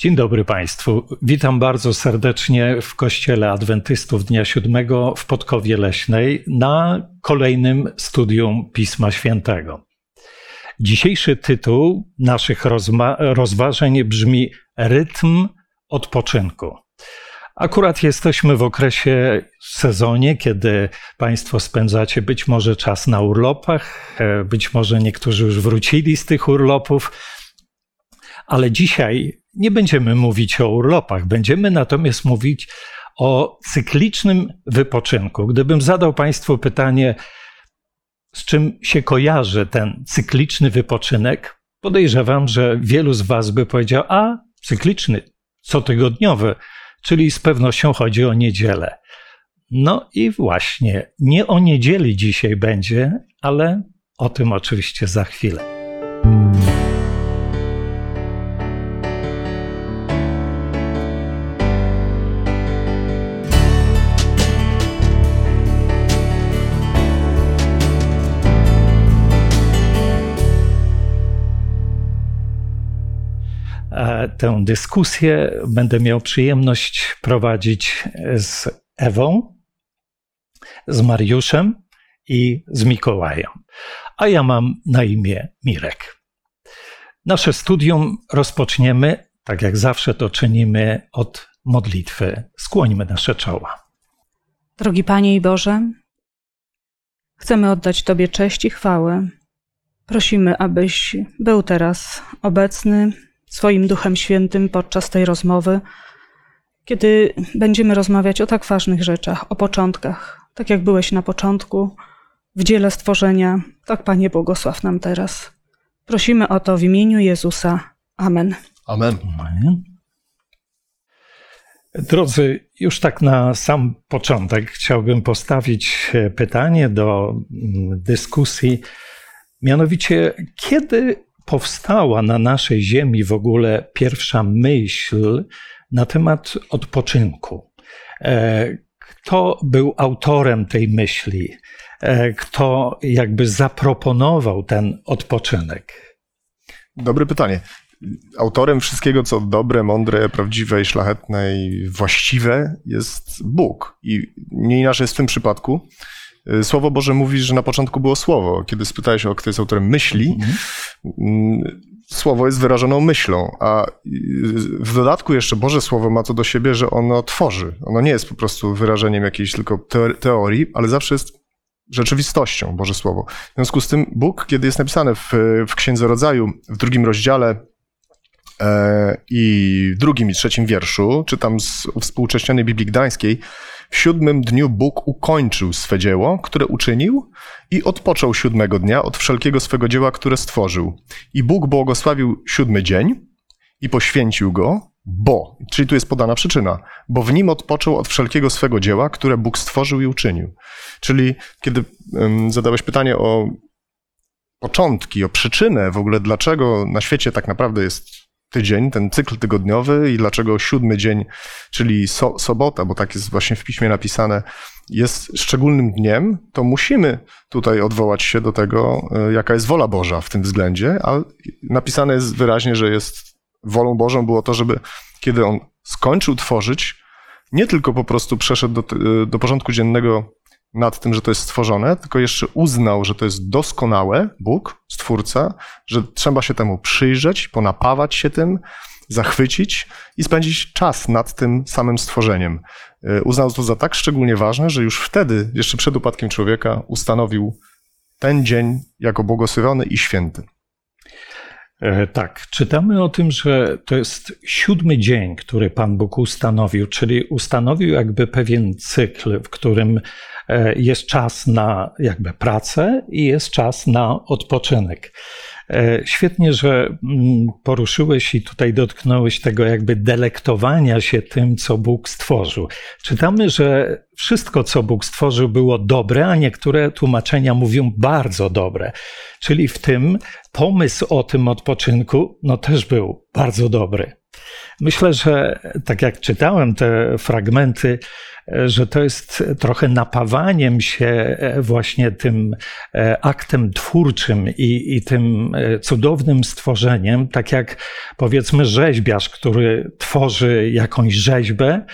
Dzień dobry Państwu. Witam bardzo serdecznie w Kościele Adwentystów Dnia Siódmego w Podkowie Leśnej na kolejnym studium Pisma Świętego. Dzisiejszy tytuł naszych rozważań brzmi Rytm odpoczynku. Akurat jesteśmy w okresie, sezonie, kiedy Państwo spędzacie być może czas na urlopach, e, być może niektórzy już wrócili z tych urlopów, ale dzisiaj nie będziemy mówić o urlopach, będziemy natomiast mówić o cyklicznym wypoczynku. Gdybym zadał Państwu pytanie, z czym się kojarzy ten cykliczny wypoczynek, podejrzewam, że wielu z Was by powiedział: A, cykliczny, cotygodniowy, czyli z pewnością chodzi o niedzielę. No i właśnie, nie o niedzieli dzisiaj będzie, ale o tym oczywiście za chwilę. Tę dyskusję będę miał przyjemność prowadzić z Ewą, z Mariuszem i z Mikołajem. A ja mam na imię Mirek. Nasze studium rozpoczniemy, tak jak zawsze to czynimy, od modlitwy. Skłońmy nasze czoła. Drogi Panie i Boże, chcemy oddać Tobie cześć i chwałę. Prosimy, abyś był teraz obecny swoim Duchem Świętym podczas tej rozmowy, kiedy będziemy rozmawiać o tak ważnych rzeczach, o początkach. Tak jak byłeś na początku, w dziele stworzenia, tak Panie błogosław nam teraz. Prosimy o to w imieniu Jezusa. Amen. Amen. Amen. Drodzy, już tak na sam początek chciałbym postawić pytanie do mm, dyskusji. Mianowicie, kiedy powstała na naszej ziemi w ogóle pierwsza myśl na temat odpoczynku. E, kto był autorem tej myśli? E, kto jakby zaproponował ten odpoczynek? Dobre pytanie. Autorem wszystkiego, co dobre, mądre, prawdziwe i szlachetne i właściwe jest Bóg. I nie inaczej jest w tym przypadku. Y, Słowo Boże mówi, że na początku było Słowo. Kiedy spytałeś o kto jest autorem myśli, mm. Słowo jest wyrażoną myślą, a y, w dodatku jeszcze Boże Słowo ma to do siebie, że ono tworzy. Ono nie jest po prostu wyrażeniem jakiejś tylko teorii, ale zawsze jest rzeczywistością Boże Słowo. W związku z tym Bóg, kiedy jest napisane w, w Księdze Rodzaju, w drugim rozdziale e, i drugim i trzecim wierszu, czytam z współcześnionej Biblii Gdańskiej, w siódmym dniu Bóg ukończył swe dzieło, które uczynił i odpoczął siódmego dnia od wszelkiego swego dzieła, które stworzył. I Bóg błogosławił siódmy dzień i poświęcił go, bo, czyli tu jest podana przyczyna, bo w nim odpoczął od wszelkiego swego dzieła, które Bóg stworzył i uczynił. Czyli kiedy um, zadałeś pytanie o początki, o przyczynę w ogóle, dlaczego na świecie tak naprawdę jest tydzień, ten cykl tygodniowy i dlaczego siódmy dzień, czyli so, sobota, bo tak jest właśnie w piśmie napisane, jest szczególnym dniem, to musimy tutaj odwołać się do tego, e, jaka jest wola Boża w tym względzie, a napisane jest wyraźnie, że jest wolą Bożą było to, żeby kiedy on skończył tworzyć, nie tylko po prostu przeszedł do, e, do porządku dziennego nad tym, że to jest stworzone, tylko jeszcze uznał, że to jest doskonałe, Bóg, Stwórca, że trzeba się temu przyjrzeć, ponapawać się tym, zachwycić i spędzić czas nad tym samym stworzeniem. Y, uznał to za tak szczególnie ważne, że już wtedy, jeszcze przed upadkiem człowieka, ustanowił ten dzień jako błogosławiony i święty. E, tak, czytamy o tym, że to jest siódmy dzień, który Pan Bóg ustanowił, czyli ustanowił jakby pewien cykl, w którym jest czas na jakby pracę i jest czas na odpoczynek. E, świetnie, że mm, poruszyłeś i tutaj dotknąłeś tego jakby delektowania się tym, co Bóg stworzył. Czytamy, że wszystko, co Bóg stworzył, było dobre, a niektóre tłumaczenia mówią bardzo dobre. Czyli w tym pomysł o tym odpoczynku, no też był bardzo dobry. Myślę, że tak jak czytałem te fragmenty, że to jest trochę napawaniem się właśnie tym aktem twórczym i, i tym cudownym stworzeniem, tak jak powiedzmy rzeźbiarz, który tworzy jakąś rzeźbę,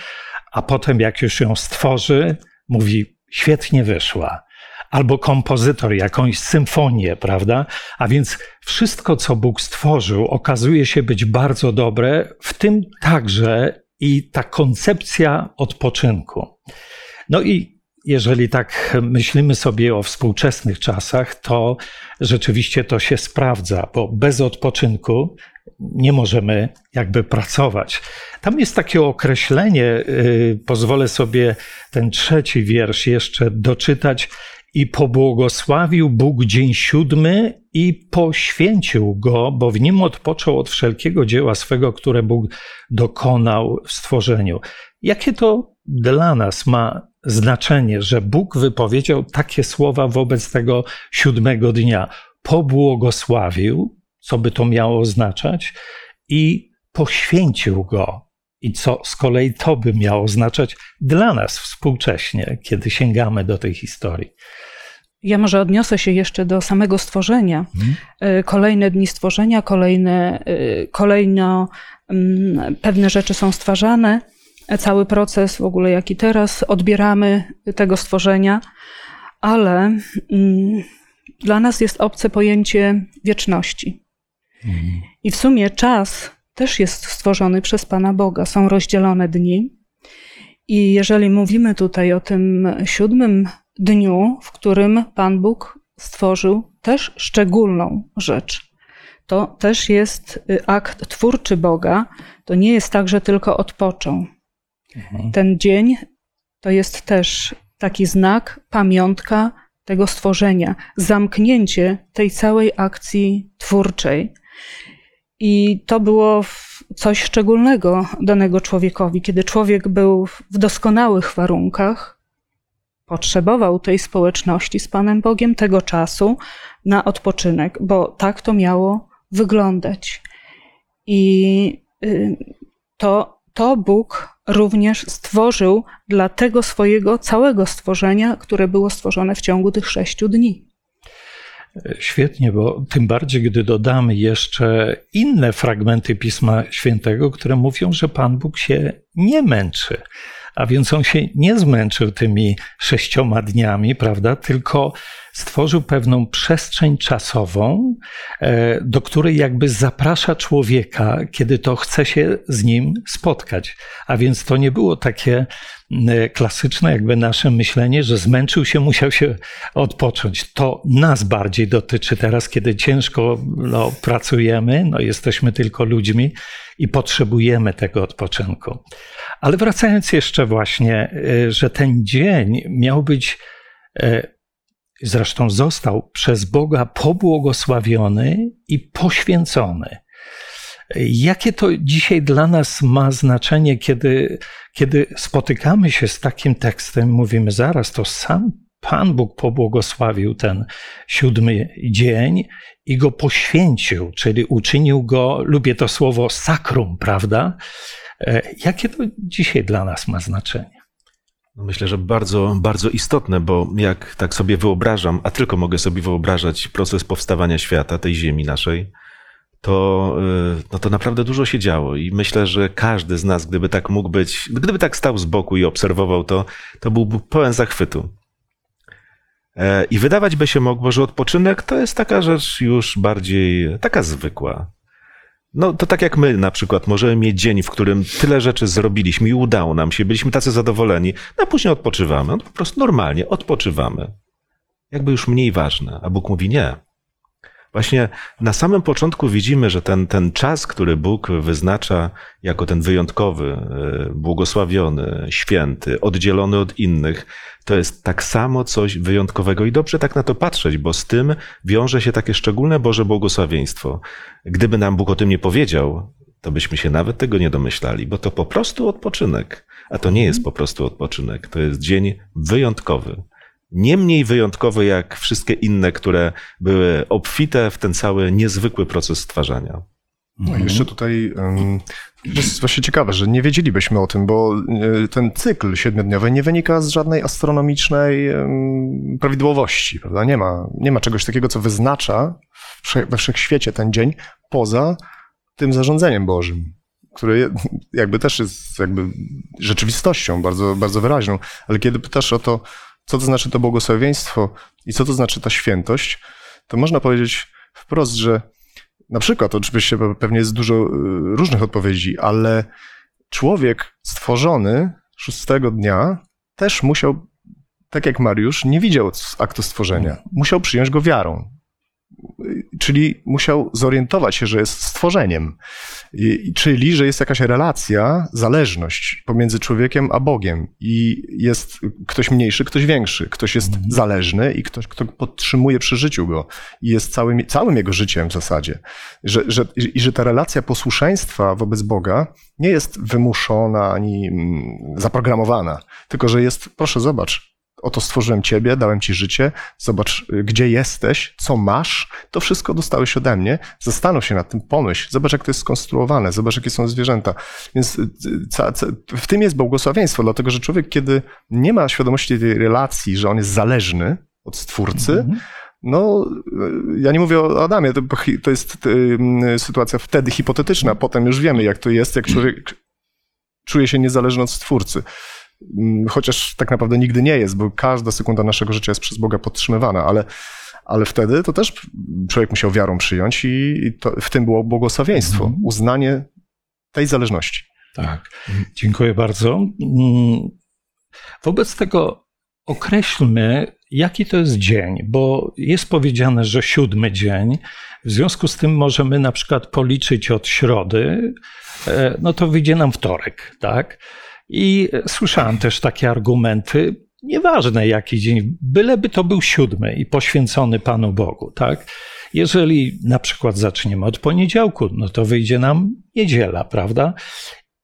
a potem jak już ją stworzy, mówi świetnie wyszła albo kompozytor jakąś symfonię, prawda? A więc wszystko, co Bóg stworzył, okazuje się być bardzo dobre, w tym także i ta koncepcja odpoczynku. No i jeżeli tak myślimy sobie o współczesnych czasach, to rzeczywiście to się sprawdza, bo bez odpoczynku nie możemy jakby pracować. Tam jest takie określenie, yy, pozwolę sobie ten trzeci wiersz jeszcze doczytać. I pobłogosławił Bóg dzień siódmy i poświęcił go, bo w nim odpoczął od wszelkiego dzieła swego, które Bóg dokonał w stworzeniu. Jakie to dla nas ma znaczenie, że Bóg wypowiedział takie słowa wobec tego siódmego dnia? Pobłogosławił, co by to miało oznaczać, i poświęcił go. I co z kolei to by miało oznaczać dla nas współcześnie, kiedy sięgamy do tej historii. Ja może odniosę się jeszcze do samego stworzenia. Hmm. Kolejne dni stworzenia, kolejne, y, kolejno mm, pewne rzeczy są stwarzane. Cały proces w ogóle, jaki teraz odbieramy tego stworzenia, ale mm, dla nas jest obce pojęcie wieczności. Hmm. I w sumie czas też jest stworzony przez Pana Boga. Są rozdzielone dni. I jeżeli mówimy tutaj o tym siódmym dniu, w którym Pan Bóg stworzył też szczególną rzecz. To też jest y, akt twórczy Boga. To nie jest tak, że tylko odpoczął. Mhm. Ten dzień to jest też taki znak, pamiątka tego stworzenia, zamknięcie tej całej akcji twórczej. I to było coś szczególnego danego człowiekowi, kiedy człowiek był w doskonałych warunkach, potrzebował tej społeczności z Panem Bogiem, tego czasu na odpoczynek, bo tak to miało wyglądać. I y, to, to Bóg również stworzył dla tego swojego całego stworzenia, które było stworzone w ciągu tych sześciu dni. Świetnie, bo tym bardziej, gdy dodamy jeszcze inne fragmenty Pisma Świętego, które mówią, że Pan Bóg się nie męczy. A więc on się nie zmęczył tymi sześcioma dniami, prawda? Tylko stworzył pewną przestrzeń czasową, e, do której jakby zaprasza człowieka, kiedy to chce się z nim spotkać. A więc to nie było takie klasyczne, jakby nasze myślenie, że zmęczył się, musiał się odpocząć. To nas bardziej dotyczy teraz, kiedy ciężko no, pracujemy, no, jesteśmy tylko ludźmi i potrzebujemy tego odpoczynku. Ale wracając jeszcze właśnie, y, że ten dzień miał być, y, zresztą został przez Boga pobłogosławiony i poświęcony. Jakie to dzisiaj dla nas ma znaczenie, kiedy, kiedy spotykamy się z takim tekstem, mówimy zaraz, to sam Pan Bóg pobłogosławił ten siódmy dzień i go poświęcił, czyli uczynił go, lubię to słowo sakrum, prawda? E, jakie to dzisiaj dla nas ma znaczenie? No myślę, że bardzo, bardzo istotne, bo jak tak sobie wyobrażam, a tylko mogę sobie wyobrażać proces powstawania świata, tej ziemi naszej, to, y, no to naprawdę dużo się działo. I myślę, że każdy z nas, gdyby tak mógł być, gdyby tak stał z boku i obserwował to, to byłby pełen zachwytu. E, I wydawać by się mogło, że odpoczynek to jest taka rzecz już bardziej taka zwykła. No to tak jak my na przykład możemy mieć dzień, w którym tyle rzeczy zrobiliśmy i udało nam się, byliśmy tacy zadowoleni, no a później odpoczywamy. No, po prostu normalnie odpoczywamy. Jakby już mniej ważne. A Bóg mówi nie. Właśnie na samym początku widzimy, że ten, ten czas, który Bóg wyznacza jako ten wyjątkowy, e, błogosławiony, święty, oddzielony od innych, to jest tak samo coś wyjątkowego i dobrze tak na to patrzeć, bo z tym wiąże się takie szczególne Boże błogosławieństwo. Gdyby nam Bóg o tym nie powiedział, to byśmy się nawet tego nie domyślali, bo to po prostu odpoczynek. A to nie jest po prostu odpoczynek, to jest dzień wyjątkowy nie mniej wyjątkowy jak wszystkie inne, które były obfite w ten cały niezwykły proces stwarzania. No jeszcze tutaj um, jest właśnie ciekawe, że nie wiedzielibyśmy o tym, bo e, ten cykl siedmiodniowy nie wynika z żadnej astronomicznej prawidłowości, prawda? Nie ma, nie ma czegoś takiego, co wyznacza we wszechświecie ten dzień poza tym zarządzeniem Bożym, które jakby też jest jakby rzeczywistością bardzo, bardzo wyraźną. Ale kiedy pytasz o to, co to znaczy to błogosławieństwo i co to znaczy ta świętość, to można powiedzieć wprost, że na przykład, oczywiście pewnie jest dużo y, różnych odpowiedzi, ale człowiek stworzony szóstego dnia też musiał, tak jak Mariusz, nie widział aktu stworzenia. Musiał przyjąć go wiarą czyli musiał zorientować się, że jest stworzeniem, czyli że jest jakaś relacja, zależność pomiędzy człowiekiem a Bogiem. I jest ktoś mniejszy, ktoś większy, ktoś jest mhm. zależny i ktoś, kto podtrzymuje przy życiu go. I jest całym, całym jego życiem w zasadzie. Że, że, I że ta relacja posłuszeństwa wobec Boga nie jest wymuszona ani mm, zaprogramowana, tylko że jest, proszę zobacz, oto stworzyłem ciebie, dałem ci życie, zobacz, y, gdzie jesteś, co masz, to wszystko dostałeś ode mnie. Zastanów się nad tym, pomyśl, zobacz, jak to jest skonstruowane, zobacz, jakie są zwierzęta. Więc y, w tym jest błogosławieństwo, dlatego że człowiek, kiedy nie ma świadomości tej relacji, że on jest zależny od stwórcy, mm -hmm. No, y, ja nie mówię o Adamie, to, to jest sytuacja wtedy hipotetyczna, potem już wiemy, jak to jest, jak człowiek czuje się niezależny od stwórcy. Mm, chociaż tak naprawdę nigdy nie jest, bo każda sekunda naszego życia jest przez Boga podtrzymywana, ale, ale wtedy to też człowiek musiał wiarą przyjąć i to, w tym było błogosławieństwo, mhm. uznanie tej zależności. Tak, dziękuję bardzo. Mm, wobec tego określmy, jaki to jest dzień, bo jest powiedziane, że siódmy dzień. W związku z tym możemy na przykład policzyć od środy, e, no to wyjdzie nam wtorek, tak? I słyszałem też takie argumenty, nieważne jaki dzień, byleby to był siódmy i poświęcony Panu Bogu, tak? Jeżeli na przykład zaczniemy od poniedziałku, no to wyjdzie nam niedziela, prawda?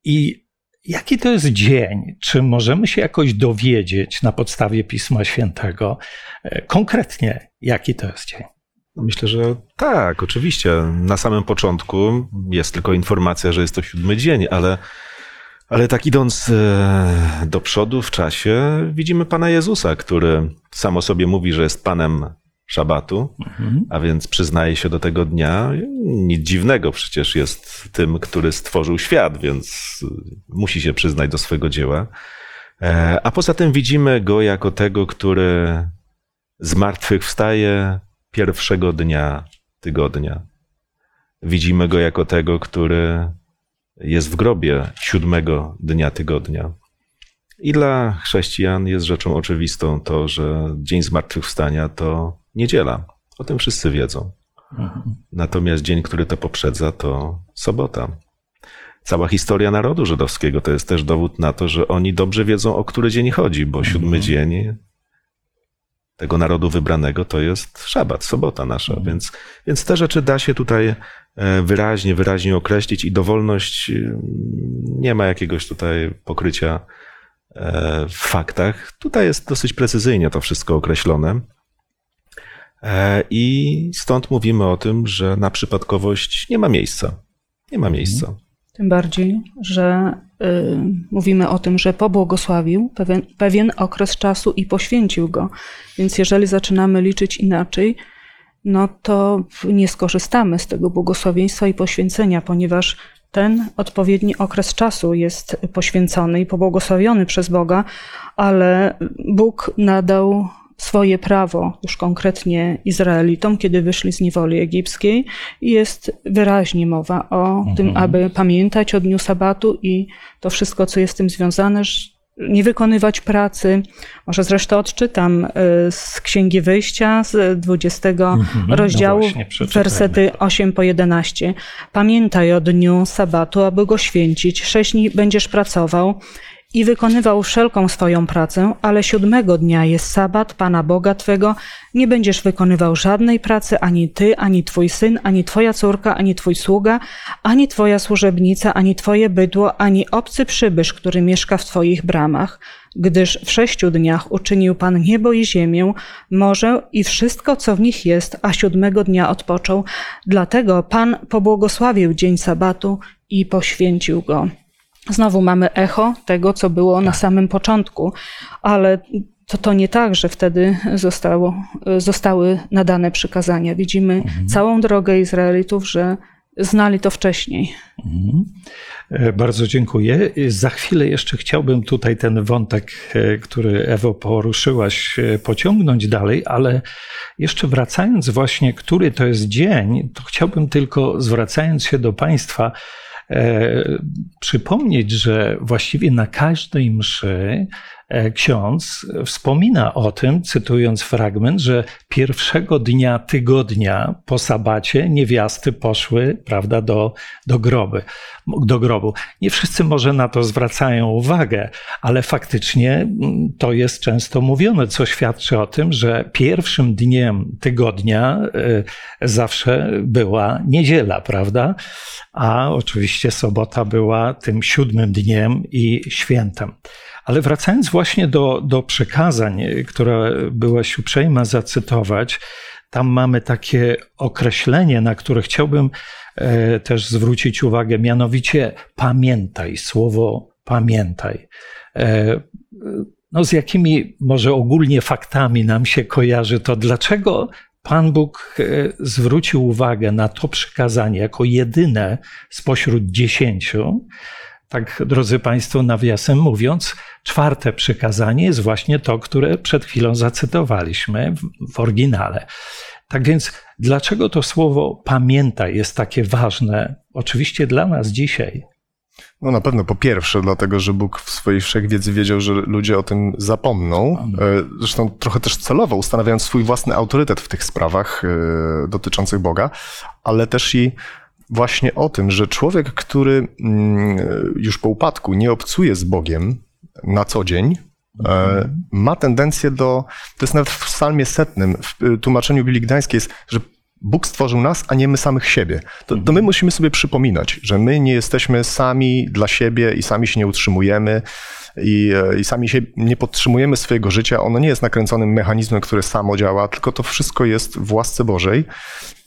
I jaki to jest dzień? Czy możemy się jakoś dowiedzieć na podstawie Pisma Świętego e, konkretnie, jaki to jest dzień? Myślę, że tak, oczywiście. Na samym początku jest tylko informacja, że jest to siódmy dzień, ale ale tak idąc e, do przodu w czasie, widzimy Pana Jezusa, który sam o sobie mówi, że jest Panem szabatu, mhm. a więc przyznaje się do tego dnia. Nic dziwnego, przecież jest tym, który stworzył świat, więc musi się przyznać do swojego dzieła. E, a poza tym widzimy go jako tego, który z martwych wstaje pierwszego dnia tygodnia. Widzimy go jako tego, który jest w grobie siódmego dnia tygodnia. I dla chrześcijan jest rzeczą oczywistą to, że Dzień Zmartwychwstania to niedziela. O tym wszyscy wiedzą. Natomiast dzień, który to poprzedza, to sobota. Cała historia narodu żydowskiego to jest też dowód na to, że oni dobrze wiedzą, o który dzień chodzi, bo siódmy mhm. dzień tego narodu wybranego to jest szabat, sobota nasza. Mhm. Więc, więc te rzeczy da się tutaj E, wyraźnie, wyraźnie określić i dowolność y, nie ma jakiegoś tutaj pokrycia e, w faktach. Tutaj jest dosyć precyzyjnie to wszystko określone. E, I stąd mówimy o tym, że na przypadkowość nie ma miejsca. Nie ma miejsca. Tym bardziej, że mówimy o tym, że pobłogosławił pewien, pewien okres czasu i poświęcił go. Więc jeżeli zaczynamy liczyć inaczej, no to nie skorzystamy z tego błogosławieństwa i poświęcenia, ponieważ ten odpowiedni okres czasu jest poświęcony i pobłogosławiony przez Boga, ale Bóg nadał swoje prawo, już konkretnie Izraelitom, kiedy wyszli z niewoli egipskiej, jest wyraźnie mowa o mhm. tym, aby pamiętać o dniu sabatu i to wszystko, co jest z tym związane, nie wykonywać pracy. Może zresztą odczytam y, z Księgi Wyjścia z 20 mhm, no rozdziału, no wersety 8 po 11. Pamiętaj o dniu sabatu, aby go święcić. Sześć dni będziesz pracował i wykonywał wszelką swoją pracę, ale siódmego dnia jest sabat Pana Boga Twego, nie będziesz wykonywał żadnej pracy, ani Ty, ani Twój syn, ani Twoja córka, ani Twój sługa, ani Twoja służebnica, ani Twoje bydło, ani obcy przybysz, który mieszka w Twoich bramach, gdyż w sześciu dniach uczynił Pan niebo i ziemię, morze i wszystko, co w nich jest, a siódmego dnia odpoczął. Dlatego Pan pobłogosławił dzień sabatu i poświęcił go. Znowu mamy echo tego, co było na samym początku, ale to, to nie tak, że wtedy zostało, zostały nadane przykazania. Widzimy mhm. całą drogę Izraelitów, że znali to wcześniej. Mhm. E, bardzo dziękuję. Za chwilę jeszcze chciałbym tutaj ten wątek, e, który Ewo poruszyłaś, e, pociągnąć dalej, ale jeszcze wracając właśnie, który to jest dzień, to chciałbym tylko zwracając się do Państwa, przypomnieć, że właściwie na każdej mszy E, ksiądz wspomina o tym, cytując fragment, że pierwszego dnia tygodnia po sabacie niewiasty poszły, prawda, do, do, groby, do grobu. Nie wszyscy może na to zwracają uwagę, ale faktycznie mm, to jest często mówione, co świadczy o tym, że pierwszym dniem tygodnia e, zawsze była niedziela, prawda? A oczywiście sobota była tym siódmym dniem i świętem. Ale wracając właśnie do, do przekazań, które byłaś uprzejma zacytować, tam mamy takie określenie, na które chciałbym e, też zwrócić uwagę, mianowicie pamiętaj, słowo pamiętaj. E, no z jakimi może ogólnie faktami nam się kojarzy to, dlaczego Pan Bóg e, zwrócił uwagę na to przykazanie jako jedyne spośród dziesięciu, tak, drodzy Państwo, nawiasem mówiąc, czwarte przykazanie jest właśnie to, które przed chwilą zacytowaliśmy w, oryginale. Tak więc, dlaczego to słowo pamiętaj jest takie ważne, oczywiście dla nas dzisiaj? No na pewno po pierwsze, dlatego że Bóg w swojej wszechwiedzy wiedział, że ludzie o tym zapomną. E, zresztą trochę też celowo ustanawiając swój własny autorytet w tych sprawach e, dotyczących Boga, ale też i właśnie o tym, że człowiek, który mm, już po upadku nie obcuje z Bogiem na co dzień, e, ma tendencję do, to jest nawet w psalmie setnym, w tłumaczeniu Billy Gdańskiej jest, że Bóg stworzył nas, a nie my samych siebie. To, to, my musimy sobie przypominać, że my nie jesteśmy sami dla siebie i sami się nie utrzymujemy i, e, i sami się nie podtrzymujemy swojego życia. Ono nie jest nakręconym mechanizmem, który samo działa, tylko to wszystko jest w łasce Bożej.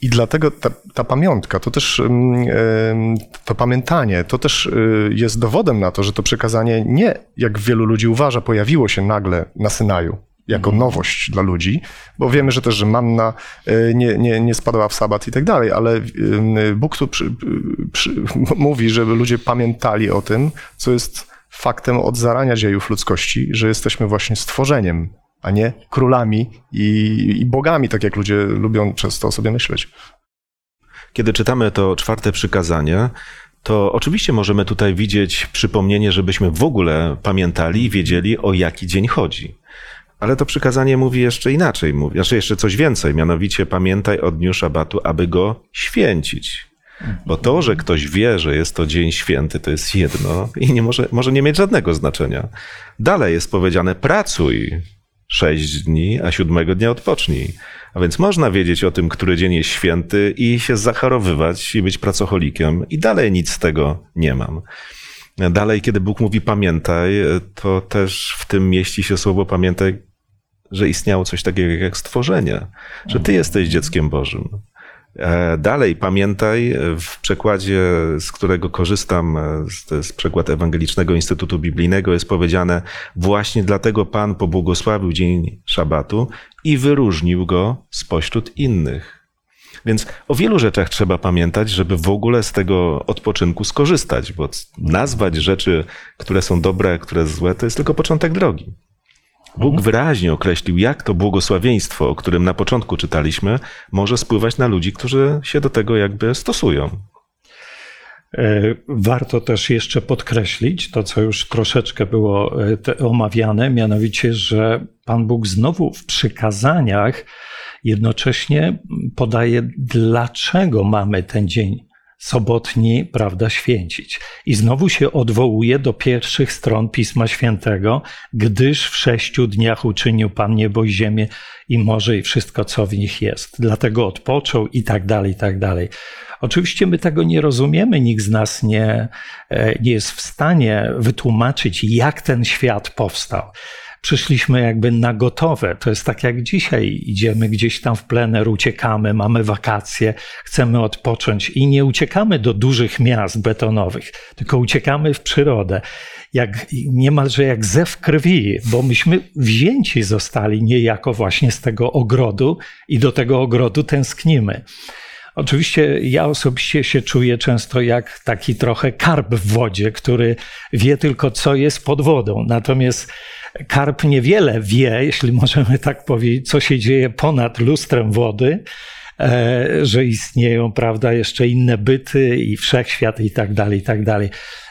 I dlatego ta, ta pamiątka, to też to pamiętanie, to też y, jest dowodem na to, że to przekazanie nie, jak wielu ludzi uważa, pojawiło się nagle na Synaju jako mhm. nowość dla ludzi, bo wiemy, że też, że manna y, nie, nie, nie spadała w sabat i tak dalej, ale Bóg tu przy, przy, mówi, żeby ludzie pamiętali o tym, co jest faktem od zarania dziejów ludzkości, że jesteśmy właśnie stworzeniem a nie królami i, i bogami, tak jak ludzie lubią często o sobie myśleć. Kiedy czytamy to czwarte przykazanie, to oczywiście możemy tutaj widzieć przypomnienie, żebyśmy w ogóle pamiętali i wiedzieli, o jaki dzień chodzi. Ale to przykazanie mówi jeszcze inaczej, mówi, znaczy jeszcze coś więcej, mianowicie pamiętaj o dniu szabatu, aby go święcić. Bo to, że ktoś wie, że jest to dzień święty, to jest jedno i nie może, może nie mieć żadnego znaczenia. Dalej jest powiedziane: pracuj, sześć dni, a siódmego dnia odpocznij. A więc można wiedzieć o tym, który dzień jest święty i się zachorowywać i być pracocholikiem i dalej nic z tego nie mam. Dalej, kiedy Bóg mówi pamiętaj, to też w tym mieści się słowo pamiętaj, że istniało coś takiego jak stworzenie, że ty jesteś dzieckiem Bożym. E, dalej pamiętaj, w przekładzie, z którego korzystam, e, to jest przekład Ewangelicznego Instytutu Biblijnego, jest powiedziane, właśnie dlatego Pan pobłogosławił dzień szabatu i wyróżnił go spośród innych. Więc o wielu rzeczach trzeba pamiętać, żeby w ogóle z tego odpoczynku skorzystać, bo nazwać rzeczy, które są dobre, które złe, to jest tylko początek drogi. Bóg wyraźnie określił, jak to błogosławieństwo, o którym na początku czytaliśmy, może spływać na ludzi, którzy się do tego jakby stosują. E, warto też jeszcze podkreślić to, co już troszeczkę było e, omawiane, mianowicie, że Pan Bóg znowu w przykazaniach jednocześnie podaje, dlaczego mamy ten dzień sobotni, prawda, święcić. I znowu się odwołuje do pierwszych stron Pisma Świętego, gdyż w sześciu dniach uczynił Pan niebo i ziemię i morze i wszystko, co w nich jest. Dlatego odpoczął i tak dalej, i tak dalej. Oczywiście my tego nie rozumiemy, nikt z nas nie, e, nie jest w stanie wytłumaczyć, jak ten świat powstał przyszliśmy jakby na gotowe. To jest tak jak dzisiaj. Idziemy gdzieś tam w plener, uciekamy, mamy wakacje, chcemy odpocząć i nie uciekamy do dużych miast betonowych, tylko uciekamy w przyrodę. Jak, niemalże jak zew krwi, bo myśmy wzięci zostali niejako właśnie z tego ogrodu i do tego ogrodu tęsknimy. Oczywiście ja osobiście się czuję często jak taki trochę karp w wodzie, który wie tylko, co jest pod wodą. Natomiast karp niewiele wie, jeśli możemy tak powiedzieć, co się dzieje ponad lustrem wody, e, że istnieją, prawda, jeszcze inne byty i wszechświat i tak dalej, i tak dalej.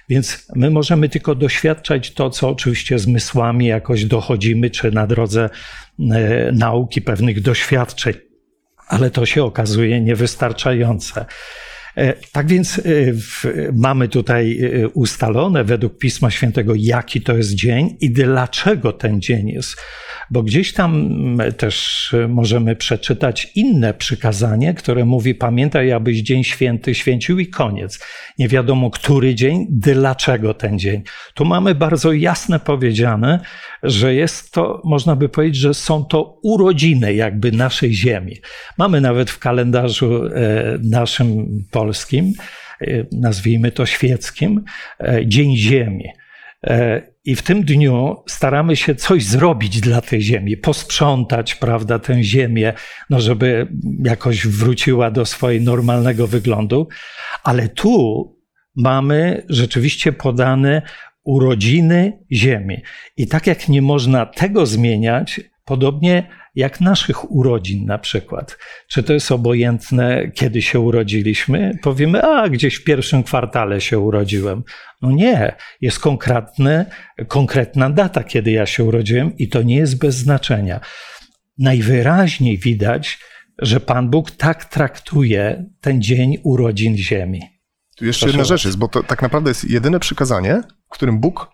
Więc my możemy tylko doświadczać to, co oczywiście zmysłami jakoś dochodzimy, czy na drodze e, nauki pewnych doświadczeń ale to się okazuje niewystarczające. E, tak więc e, mamy tutaj e, ustalone według Pisma Świętego, jaki to jest dzień i dlaczego ten dzień jest bo gdzieś tam też możemy przeczytać inne przykazanie, które mówi: Pamiętaj, abyś dzień święty święcił i koniec. Nie wiadomo, który dzień, dlaczego ten dzień. Tu mamy bardzo jasne powiedziane, że jest to, można by powiedzieć, że są to urodziny jakby naszej ziemi. Mamy nawet w kalendarzu e, naszym polskim, e, nazwijmy to świeckim, e, Dzień Ziemi. I w tym dniu staramy się coś zrobić dla tej ziemi, posprzątać, prawda, tę ziemię, no żeby jakoś wróciła do swojego normalnego wyglądu. Ale tu mamy rzeczywiście podane urodziny ziemi. I tak jak nie można tego zmieniać, podobnie jak naszych urodzin na przykład. Czy to jest obojętne, kiedy się urodziliśmy? Powiemy, a gdzieś w pierwszym kwartale się urodziłem. No nie, jest konkretny, konkretna data, kiedy ja się urodziłem i to nie jest bez znaczenia. Najwyraźniej widać, że Pan Bóg tak traktuje ten dzień urodzin Ziemi. Tu jeszcze Proszę jedna rzecz jest, bo to tak naprawdę jest jedyne przykazanie, w którym Bóg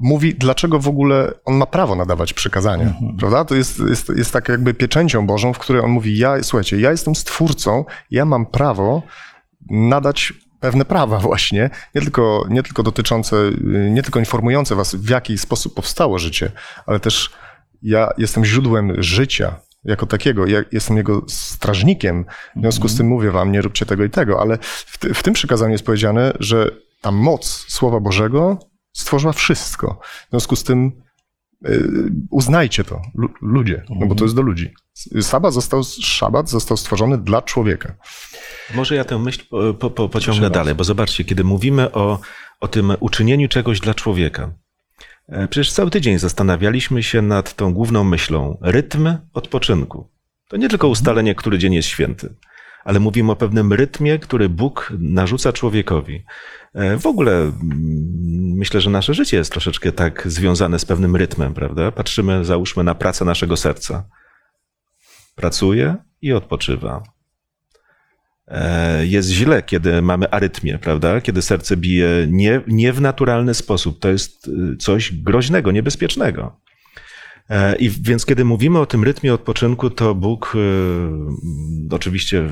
mówi, dlaczego w ogóle on ma prawo nadawać przykazania, mhm. prawda? To jest, jest, jest tak jakby pieczęcią Bożą, w której on mówi, ja, słuchajcie, ja jestem stwórcą, ja mam prawo nadać pewne prawa właśnie, nie tylko, nie tylko dotyczące, nie tylko informujące was, w jaki sposób powstało życie, ale też ja jestem źródłem życia jako takiego, ja jestem jego strażnikiem, w związku z tym mówię wam, nie róbcie tego i tego, ale w, w tym przykazaniu jest powiedziane, że ta moc Słowa Bożego stworzyła wszystko. W związku z tym y, uznajcie to, ludzie, no bo to jest do ludzi. Sabat został, szabat został stworzony dla człowieka. Może ja tę myśl po, po, pociągnę dalej, bo zobaczcie, kiedy mówimy o, o tym uczynieniu czegoś dla człowieka, e, przecież cały tydzień zastanawialiśmy się nad tą główną myślą rytm odpoczynku. To nie tylko ustalenie, który dzień jest święty, ale mówimy o pewnym rytmie, który Bóg narzuca człowiekowi. E, w ogóle mm, myślę, że nasze życie jest troszeczkę tak związane z pewnym rytmem, prawda? Patrzymy, załóżmy, na pracę naszego serca. Pracuje i odpoczywa. E, jest źle, kiedy mamy arytmię, prawda? Kiedy serce bije nie, nie w naturalny sposób. To jest y, coś groźnego, niebezpiecznego. E, I więc kiedy mówimy o tym rytmie odpoczynku, to Bóg y, oczywiście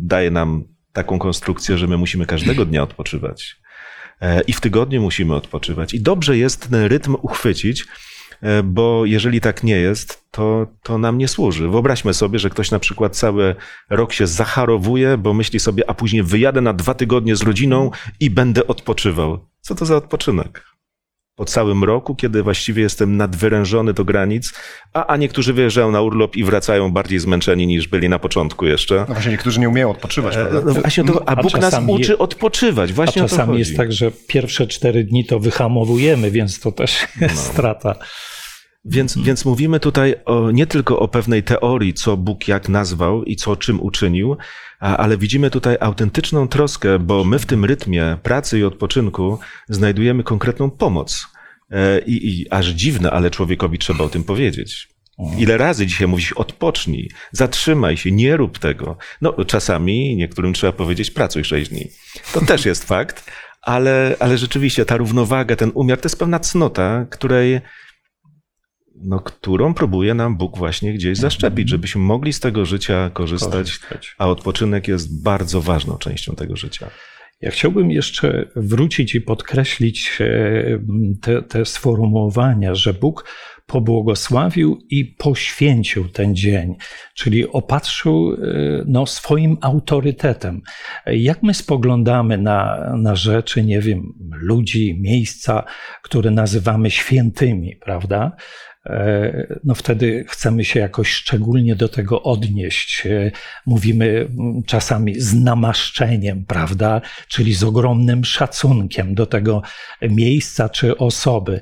daje nam taką konstrukcję, że my musimy każdego dnia odpoczywać. E, I w tygodniu musimy odpoczywać. I dobrze jest ten rytm uchwycić, e, bo jeżeli tak nie jest, to, to nam nie służy. Wyobraźmy sobie, że ktoś na przykład cały rok się zacharowuje, bo myśli sobie, a później wyjadę na dwa tygodnie z rodziną i będę odpoczywał. Co to za odpoczynek? Po całym roku, kiedy właściwie jestem nadwyrężony do granic, a, a niektórzy wyjeżdżają na urlop i wracają bardziej zmęczeni niż byli na początku jeszcze. No właśnie, niektórzy nie umieją odpoczywać. E, no właśnie to, a Bóg a nas uczy odpoczywać. Właśnie a czasami jest tak, że pierwsze cztery dni to wyhamowujemy, więc to też jest no. strata. Więc, hmm. więc mówimy tutaj o, nie tylko o pewnej teorii, co Bóg jak nazwał i co czym uczynił, ale widzimy tutaj autentyczną troskę, bo my w tym rytmie pracy i odpoczynku znajdujemy konkretną pomoc. E, I, i aż dziwne, ale człowiekowi trzeba o tym powiedzieć. Ile razy dzisiaj mówisz, odpocznij, zatrzymaj się, nie rób tego. No, czasami niektórym trzeba powiedzieć, pracuj sześć dni. To też jest fakt, ale, ale rzeczywiście ta równowaga, ten umiar, to jest pewna cnota, której, no, którą próbuje nam Bóg właśnie gdzieś zaszczepić, żebyśmy mogli z tego życia korzystać, Korzystać. a odpoczynek jest bardzo ważną częścią tego życia. Ja chciałbym jeszcze wrócić i podkreślić e, te, te sformułowania, że Bóg pobłogosławił i poświęcił ten dzień, czyli opatrzył e, no, swoim autorytetem. Jak my spoglądamy na, na rzeczy, nie wiem, ludzi, miejsca, które nazywamy świętymi, prawda? No wtedy chcemy się jakoś szczególnie do tego odnieść. E, Mówimy mm, czasami z namaszczeniem, prawda? Czyli z ogromnym szacunkiem do tego miejsca czy osoby.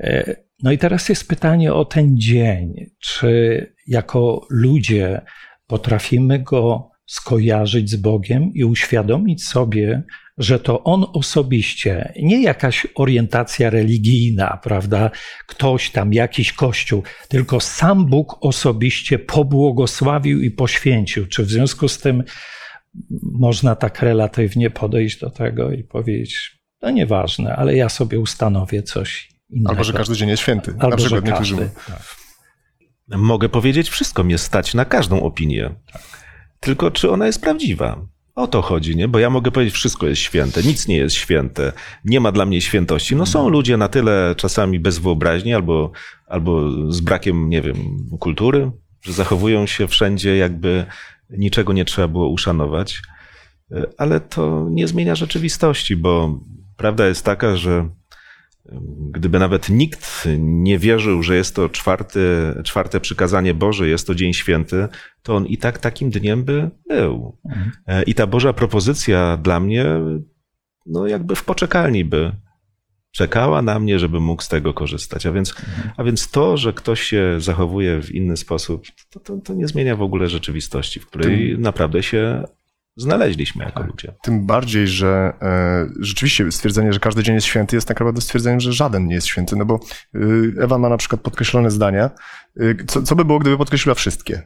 E, No i teraz jest pytanie o ten dzień. Czy jako ludzie potrafimy go skojarzyć z Bogiem i uświadomić sobie, że to On osobiście, nie jakaś orientacja religijna, prawda, ktoś tam, jakiś kościół, tylko sam Bóg osobiście pobłogosławił i poświęcił. Czy w związku z tym można tak relatywnie podejść do tego i powiedzieć, no nieważne, ale ja sobie ustanowię coś innego. Albo, że każdy dzień jest święty. Albo, na przykład że niektórzy. Tak. Mogę powiedzieć, wszystko mnie stać na każdą opinię. Tylko czy ona jest prawdziwa? O to chodzi, nie? Bo ja mogę powiedzieć, wszystko jest święte, nic nie jest święte, nie ma dla mnie świętości. No są ludzie na tyle czasami bez wyobraźni albo, albo z brakiem, nie wiem, kultury, że zachowują się wszędzie, jakby niczego nie trzeba było uszanować. Ale to nie zmienia rzeczywistości, bo prawda jest taka, że Gdyby nawet nikt nie wierzył, że jest to czwarty, czwarte przykazanie Boże, jest to dzień święty, to on i tak takim dniem by był. E, I ta Boża propozycja dla mnie, no jakby w poczekalni by czekała na mnie, żeby mógł z tego korzystać. A więc, a więc to, że ktoś się zachowuje w inny sposób, to, to, to nie zmienia w ogóle rzeczywistości, w której naprawdę się znaleźliśmy jako ludzie. Tym bardziej, że e, rzeczywiście stwierdzenie, że każdy dzień jest święty, jest tak naprawdę stwierdzeniem, że żaden nie jest święty, no bo y, Ewa ma na przykład podkreślone zdania. Y, co, co by było, gdyby podkreśliła wszystkie?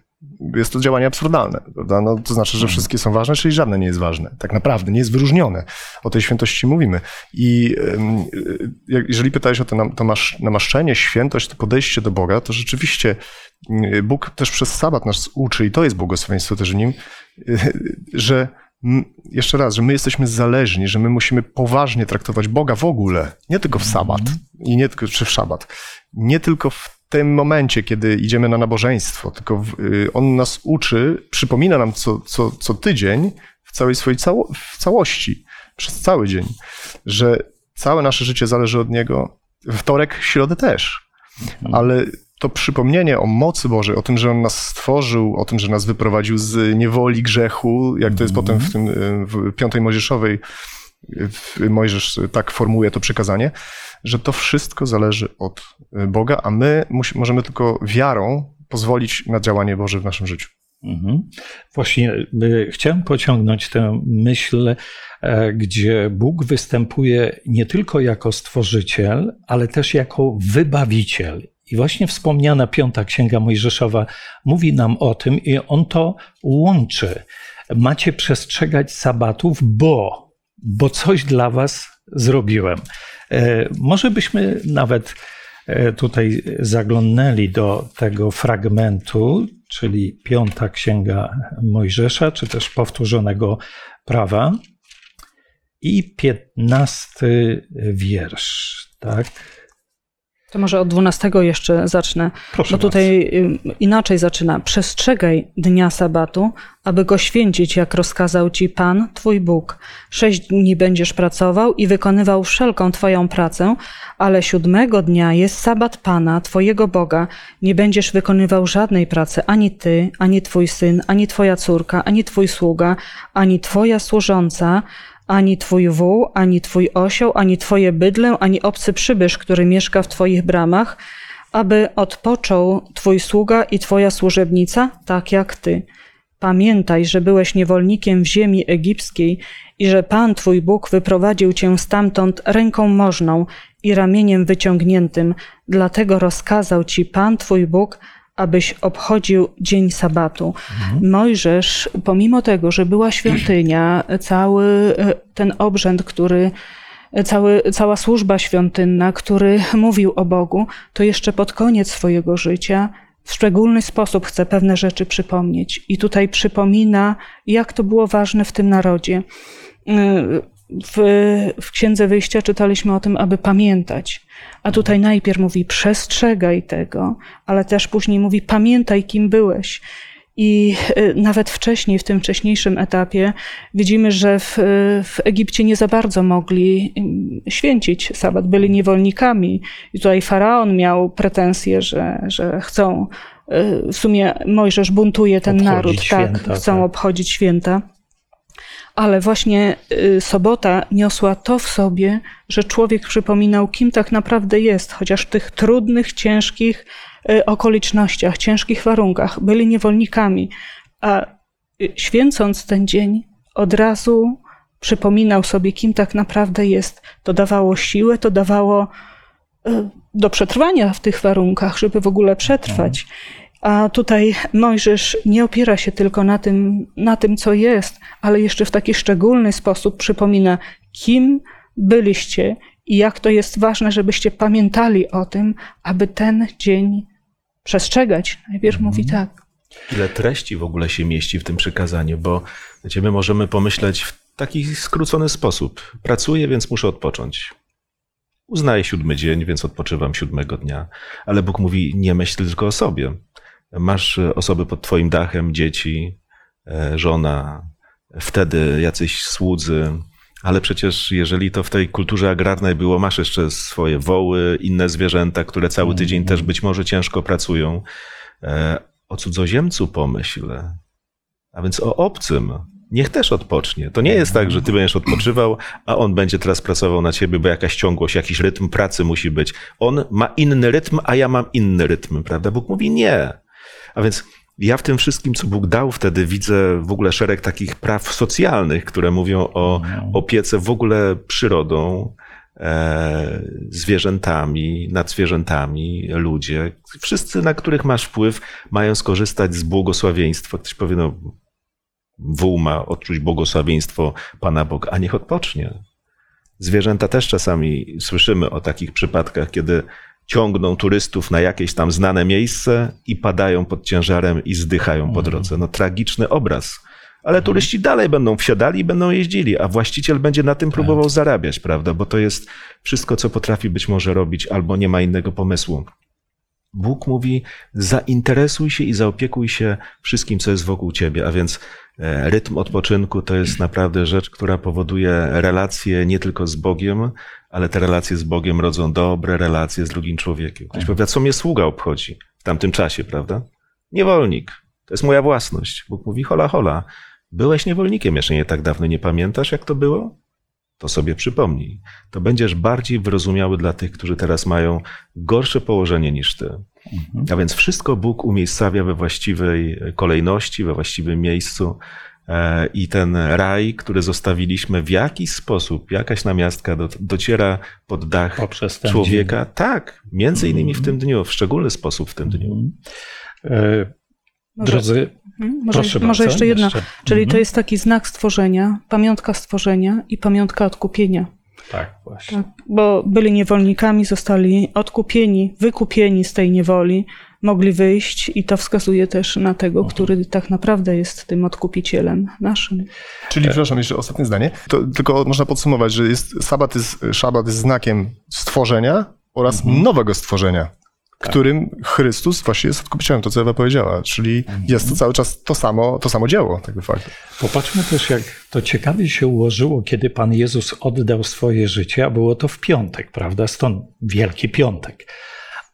Jest to działanie absurdalne, prawda? No, to znaczy, że wszystkie są ważne, czyli żadne nie jest ważne. Tak naprawdę, nie jest wyróżnione. O tej świętości mówimy. I y, jeżeli pytałeś o to, to masz, namaszczenie, świętość, to podejście do Boga, to rzeczywiście y, Bóg też przez sabat nas uczy, i to jest błogosławieństwo też w nim, że jeszcze raz, że my jesteśmy zależni, że my musimy poważnie traktować Boga w ogóle, nie tylko w sabat i nie tylko, czy w szabat, nie tylko w tym momencie, kiedy idziemy na nabożeństwo, tylko w, y, On nas uczy, przypomina nam co, co, co tydzień w całej swojej cało, w całości, przez cały dzień, że całe nasze życie zależy od Niego, wtorek, środę też, ale to przypomnienie o mocy Bożej, o tym, że On nas stworzył, o tym, że nas wyprowadził z niewoli grzechu, jak to jest potem w tym y, w piątej Mojżeszowej, Mojżesz tak formułuje to przykazanie, że to wszystko zależy od y, Boga, a my możemy tylko wiarą pozwolić na działanie Boże w naszym życiu. Mhm. Właśnie y, chciałem pociągnąć tę myśl, e, gdzie Bóg występuje nie tylko jako stworzyciel, ale też jako wybawiciel. I właśnie wspomniana piąta księga Mojżeszowa mówi nam o tym, i on to łączy. Macie przestrzegać sabatów, bo, bo coś dla was zrobiłem. E, Może byśmy nawet e, tutaj zaglądnęli do tego fragmentu, czyli piąta księga Mojżesza, czy też powtórzonego prawa i piętnasty wiersz, tak? To może od dwunastego jeszcze zacznę. Proszę Bo tutaj ym, inaczej zaczyna. Przestrzegaj dnia sabatu, aby go święcić, jak rozkazał ci Pan, twój Bóg. Sześć dni będziesz pracował i wykonywał wszelką twoją pracę, ale siódmego dnia jest sabat Pana, twojego Boga. Nie będziesz wykonywał żadnej pracy, ani ty, ani twój syn, ani twoja córka, ani twój sługa, ani twoja służąca, ani twój wół, ani twój osioł, ani twoje bydlę, ani obcy przybysz, który mieszka w twoich bramach, aby odpoczął twój sługa i twoja służebnica, tak jak ty. Pamiętaj, że byłeś niewolnikiem w ziemi egipskiej i że Pan twój Bóg wyprowadził cię stamtąd ręką możną i ramieniem wyciągniętym. Dlatego rozkazał ci Pan twój Bóg, abyś obchodził dzień sabatu. Mojżesz, pomimo tego, że była świątynia, cały e, ten obrzęd, który cały, cała służba świątynna, który mówił o Bogu, to jeszcze pod koniec swojego życia w szczególny sposób chce pewne rzeczy przypomnieć. I tutaj przypomina, jak to było ważne w tym narodzie. W, w Księdze Wyjścia czytaliśmy o tym, aby pamiętać. A tutaj najpierw mówi przestrzegaj tego, ale też później mówi pamiętaj, kim byłeś. I y, nawet wcześniej, w tym wcześniejszym etapie, widzimy, że w, w Egipcie nie za bardzo mogli y, święcić sabat, byli niewolnikami. I tutaj faraon miał pretensje, że, że chcą, y, w sumie Mojżesz buntuje ten Obchodzić naród, święta, tak, chcą tak. obchodzić święta. Ale właśnie y, sobota niosła to w sobie, że człowiek przypominał, kim tak naprawdę jest, chociaż w tych trudnych, ciężkich y, okolicznościach, ciężkich warunkach byli niewolnikami. A y, święcąc ten dzień, od razu przypominał sobie, kim tak naprawdę jest. To dawało siłę, to dawało do przetrwania w tych warunkach, żeby w ogóle przetrwać. A tutaj Mojżesz nie opiera się tylko na tym, na tym, co jest, ale jeszcze w taki szczególny sposób przypomina, kim byliście i jak to jest ważne, żebyście pamiętali o tym, aby ten dzień przestrzegać. Najpierw mówi tak. Ile treści w ogóle się mieści w tym przykazaniu, bo wiecie, my możemy pomyśleć w taki skrócony sposób. Pracuję, więc muszę odpocząć. Uznaję siódmy dzień, więc odpoczywam siódmego dnia. Ale Bóg mówi, nie myśl tylko o sobie. Masz e, osoby pod twoim dachem, dzieci, e, żona, wtedy jacyś słudzy, ale przecież jeżeli to w tej kulturze agrarnej było, masz jeszcze swoje woły, inne zwierzęta, które cały tydzień też być może ciężko pracują. E, O cudzoziemcu pomyśl, a więc o obcym. Niech też odpocznie. To nie jest tak, że ty będziesz odpoczywał, a on będzie teraz pracował na ciebie, bo jakaś ciągłość, jakiś rytm pracy musi być. On ma inny rytm, a ja mam inny rytm, prawda? Bóg mówi nie. A więc ja w tym wszystkim, co Bóg dał wtedy, widzę w ogóle szereg takich praw socjalnych, które mówią o opiece w ogóle przyrodą, e, zwierzętami, nad zwierzętami, ludzie. Wszyscy, na których masz wpływ, mają skorzystać z błogosławieństwa. Ktoś powie, no, wół ma odczuć błogosławieństwo Pana Boga, a niech odpocznie. Zwierzęta też czasami słyszymy o takich przypadkach, kiedy ciągną turystów na jakieś tam znane miejsce i padają pod ciężarem i zdychają po drodze. No tragiczny obraz. Ale turyści dalej będą wsiadali i będą jeździli, a właściciel będzie na tym próbował zarabiać, prawda? Bo to jest wszystko, co potrafi być może robić, albo nie ma innego pomysłu. Bóg mówi: zainteresuj się i zaopiekuj się wszystkim, co jest wokół ciebie. A więc e, rytm odpoczynku to jest naprawdę rzecz, która powoduje relacje nie tylko z Bogiem, ale te relacje z Bogiem rodzą dobre relacje z drugim człowiekiem. Ktoś powie, a co mnie sługa obchodzi w tamtym czasie, prawda? Niewolnik. To jest moja własność. Bóg mówi: hola, hola. Byłeś niewolnikiem jeszcze nie tak dawno, nie pamiętasz, jak to było? To sobie przypomnij. To będziesz bardziej wyrozumiały dla tych, którzy teraz mają gorsze położenie niż ty. A więc wszystko Bóg umiejscawia we właściwej kolejności, we właściwym miejscu. E, I ten raj, który zostawiliśmy w jakiś sposób, jakaś namiastka do, dociera pod dach człowieka. Tak, między innymi w tym dniu, w szczególny sposób w tym dniu. E, Może- Drodzy, Mhm, Może, proszę może bardzo, jeszcze jedna. jeszcze. Czyli to Mhm. jest taki znak stworzenia, pamiątka stworzenia i pamiątka odkupienia. Tak, właśnie. Tak, bo byli niewolnikami, zostali odkupieni, wykupieni z tej niewoli, mogli wyjść i to wskazuje też na tego, który tak naprawdę jest tym odkupicielem naszym. Czyli, przepraszam, jeszcze ostatnie zdanie. To tylko można podsumować, że jest, sabat, jest, szabat jest znakiem stworzenia oraz nowego stworzenia, którym Chrystus właśnie jest odkupicielem, to co Ewa powiedziała. Czyli jest to cały czas to samo, to samo dzieło, tak de facto. Popatrzmy też, jak to ciekawie się ułożyło, kiedy Pan Jezus oddał swoje życie, a było to w piątek, prawda? Stąd Wielki Piątek.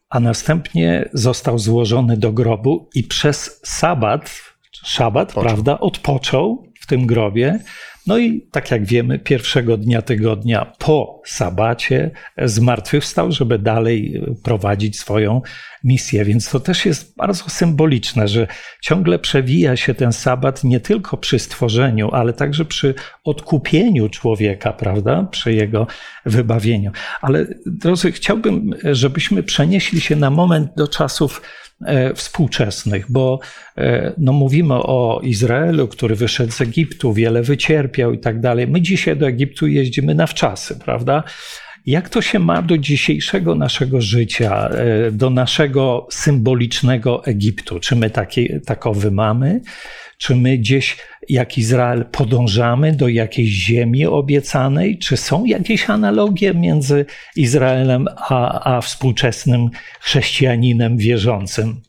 A następnie został złożony do grobu i przez sabat, szabat, prawda, odpoczął w tym grobie. No i tak jak wiemy, pierwszego dnia tygodnia po sabacie zmartwychwstał, żeby dalej prowadzić swoją misję. Więc to też jest bardzo symboliczne, że ciągle przewija się ten sabat nie tylko przy stworzeniu, ale także przy odkupieniu człowieka, prawda? Przy jego wybawieniu. Ale drodzy, chciałbym, żebyśmy przenieśli się na moment do czasów współczesnych, bo e, no, mówimy o Izraelu, który wyszedł z Egiptu, wiele wycierpiał i tak dalej. My dzisiaj do Egiptu jeździmy na wczasy, prawda? Jak to się ma do dzisiejszego naszego życia, e, do naszego symbolicznego Egiptu? Czy my taki, takowy mamy? Czy my gdzieś, jak Izrael, podążamy do jakiejś ziemi obiecanej? Czy są jakieś analogie między Izraelem a, a współczesnym chrześcijaninem wierzącym?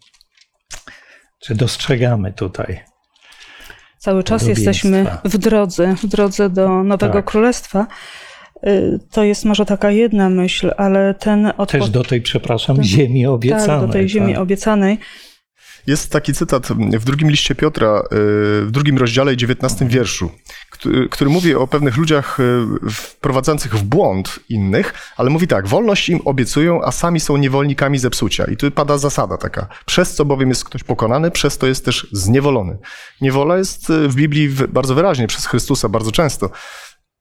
Czy dostrzegamy tutaj? Cały czas jesteśmy w drodze, w drodze do Nowego tak. Królestwa. Y, to jest może taka jedna myśl, ale ten odpo... Też do tej, przepraszam, ten... ziemi obiecanej. Tak, do tej ziemi tak. obiecanej. Jest taki cytat w drugim liście Piotra, y, w drugim rozdziale i dziewiętnastym wierszu, który mówi o pewnych ludziach y, wprowadzających w błąd innych, ale mówi tak, wolność im obiecują, a sami są niewolnikami zepsucia. I tu pada zasada taka, przez co bowiem jest ktoś pokonany, przez to jest też zniewolony. Niewola jest w Biblii bardzo wyraźnie przez Chrystusa, bardzo często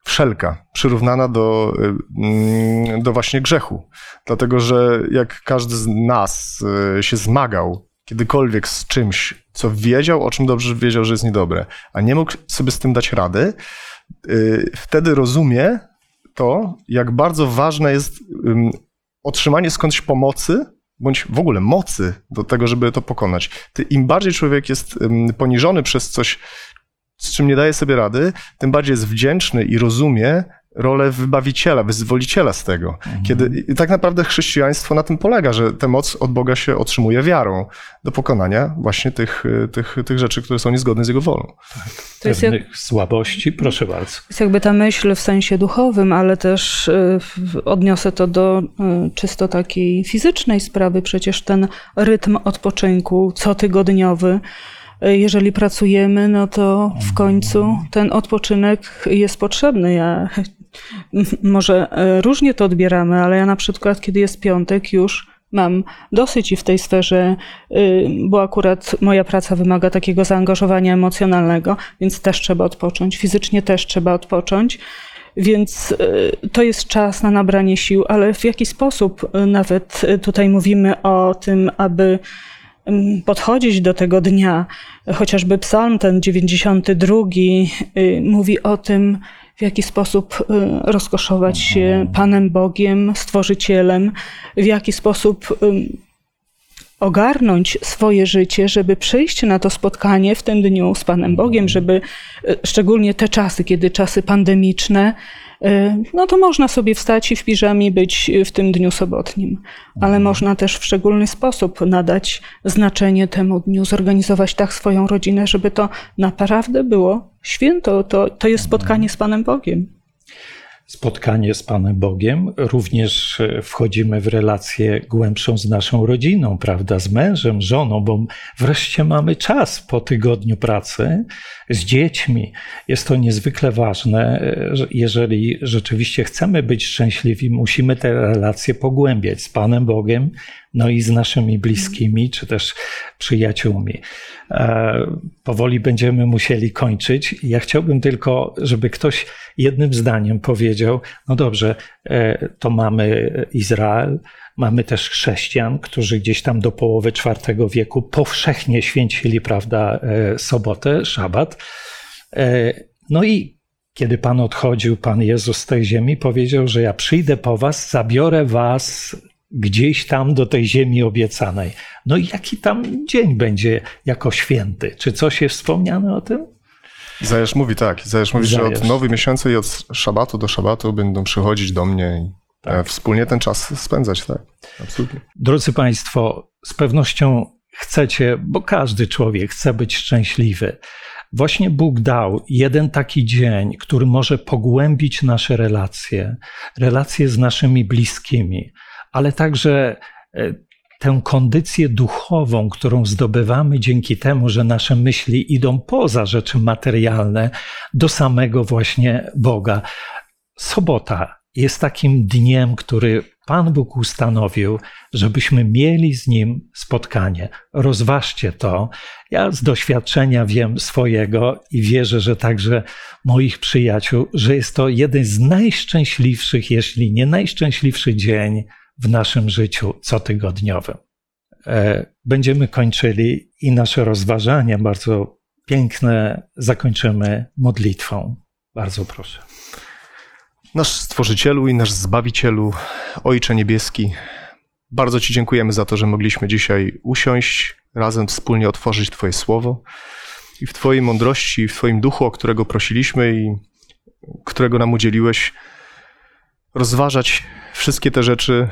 wszelka, przyrównana do, mm, do właśnie grzechu. Dlatego, że jak każdy z nas y, się zmagał kiedykolwiek z czymś, co wiedział, o czym dobrze wiedział, że jest niedobre, a nie mógł sobie z tym dać rady, y, wtedy rozumie to, jak bardzo ważne jest otrzymanie skądś pomocy, bądź w ogóle mocy do tego, żeby to pokonać. Im bardziej człowiek jest poniżony przez coś, z czym nie daje sobie rady, tym bardziej jest wdzięczny i rozumie rolę wybawiciela, wyzwoliciela z tego. Mhm. Kiedy i tak naprawdę chrześcijaństwo na tym polega, że tę moc od Boga się otrzymuje wiarą do pokonania właśnie tych, tych, tych rzeczy, które są niezgodne z Jego wolą. Tak. To jest jak, słabości, proszę bardzo. To jest jakby ta myśl w sensie duchowym, ale też y, odniosę to do y, czysto takiej fizycznej sprawy. Przecież ten rytm odpoczynku cotygodniowy, jeżeli pracujemy, no to w końcu ten odpoczynek jest potrzebny. Ja, może e, różnie to odbieramy, ale ja na przykład, kiedy jest piątek, już mam dosyć i w tej sferze, y, bo akurat moja praca wymaga takiego zaangażowania emocjonalnego, więc też trzeba odpocząć, fizycznie też trzeba odpocząć. Więc y, to jest czas na nabranie sił, ale w jaki sposób y, nawet tutaj mówimy o tym, aby podchodzić do tego dnia. Chociażby psalm ten 92 y, mówi o tym, w jaki sposób y, rozkoszować się Panem Bogiem, Stworzycielem, w jaki sposób ogarnąć swoje życie, żeby przyjść na to spotkanie w tym dniu z Panem Bogiem, żeby y, szczególnie te czasy, kiedy czasy pandemiczne, Y, no to można sobie wstać i w piżamie być w tym dniu sobotnim, ale można też w szczególny sposób nadać znaczenie temu dniu, zorganizować tak swoją rodzinę, żeby to naprawdę było święto. To, to jest spotkanie z Panem Bogiem spotkanie z Panem Bogiem, również e, wchodzimy w relację głębszą z naszą rodziną, prawda, z mężem, żoną, bo wreszcie mamy czas po tygodniu pracy z dziećmi. Jest to niezwykle ważne. E, jeżeli rzeczywiście chcemy być szczęśliwi, musimy te relacje pogłębiać z Panem Bogiem, no i z naszymi bliskimi, czy też przyjaciółmi. E, powoli będziemy musieli kończyć. Ja chciałbym tylko, żeby ktoś jednym zdaniem powiedział: No dobrze, e, to mamy Izrael, mamy też chrześcijan, którzy gdzieś tam do połowy IV wieku powszechnie święcili, prawda, e, sobotę, szabat. No i kiedy Pan odchodził, Pan Jezus z tej ziemi powiedział, że ja przyjdę po Was, zabiorę Was gdzieś tam do tej ziemi obiecanej. No i jaki tam dzień będzie jako święty? Czy coś jest wspomniane o tym? Izajasz mówi tak. Izajasz mówi, Izajasz. że od nowy miesiąca i od szabatu do szabatu będą przychodzić do mnie i tak. E, wspólnie ten czas spędzać. Tak, absolutnie. Drodzy Państwo, z pewnością chcecie, bo każdy człowiek chce być szczęśliwy. Właśnie Bóg dał jeden taki dzień, który może pogłębić nasze relacje, relacje z naszymi bliskimi, ale także e, tę kondycję duchową, którą zdobywamy dzięki temu, że nasze myśli idą poza rzeczy materialne do samego właśnie Boga. Sobota jest takim dniem, który Pan Bóg ustanowił, żebyśmy mieli z Nim spotkanie. Rozważcie to. Ja z doświadczenia wiem swojego i wierzę, że także moich przyjaciół, że jest to jeden z najszczęśliwszych, jeśli nie najszczęśliwszy dzień w naszym życiu cotygodniowym. e, będziemy kończyli i nasze rozważania bardzo piękne zakończymy modlitwą. Bardzo proszę. Nasz Stworzycielu i nasz Zbawicielu, Ojcze Niebieski, bardzo Ci dziękujemy za to, że mogliśmy dzisiaj usiąść, razem wspólnie otworzyć Twoje Słowo i w Twojej mądrości, w Twoim duchu, o którego prosiliśmy i którego nam udzieliłeś, rozważać wszystkie te rzeczy,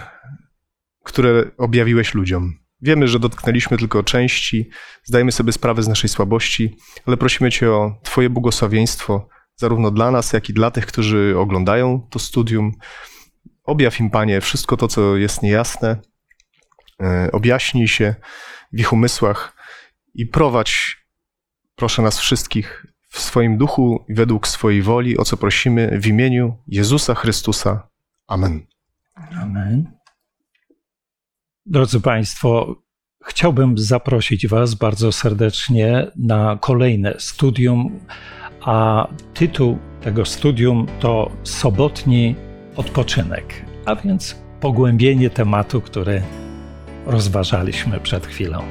które objawiłeś ludziom. Wiemy, że dotknęliśmy tylko części, zdajemy sobie sprawę z naszej słabości, ale prosimy Cię o Twoje błogosławieństwo, zarówno dla nas, jak i dla tych, którzy oglądają to studium. Objaw im, Panie, wszystko to, co jest niejasne, e, objaśnij się w ich umysłach i prowadź, proszę nas wszystkich, w swoim duchu i według swojej woli, o co prosimy w imieniu Jezusa Chrystusa. Amen. Amen. Drodzy Państwo, chciałbym zaprosić Was bardzo serdecznie na kolejne studium, a tytuł tego studium to Sobotni odpoczynek, a więc pogłębienie tematu, który rozważaliśmy przed chwilą.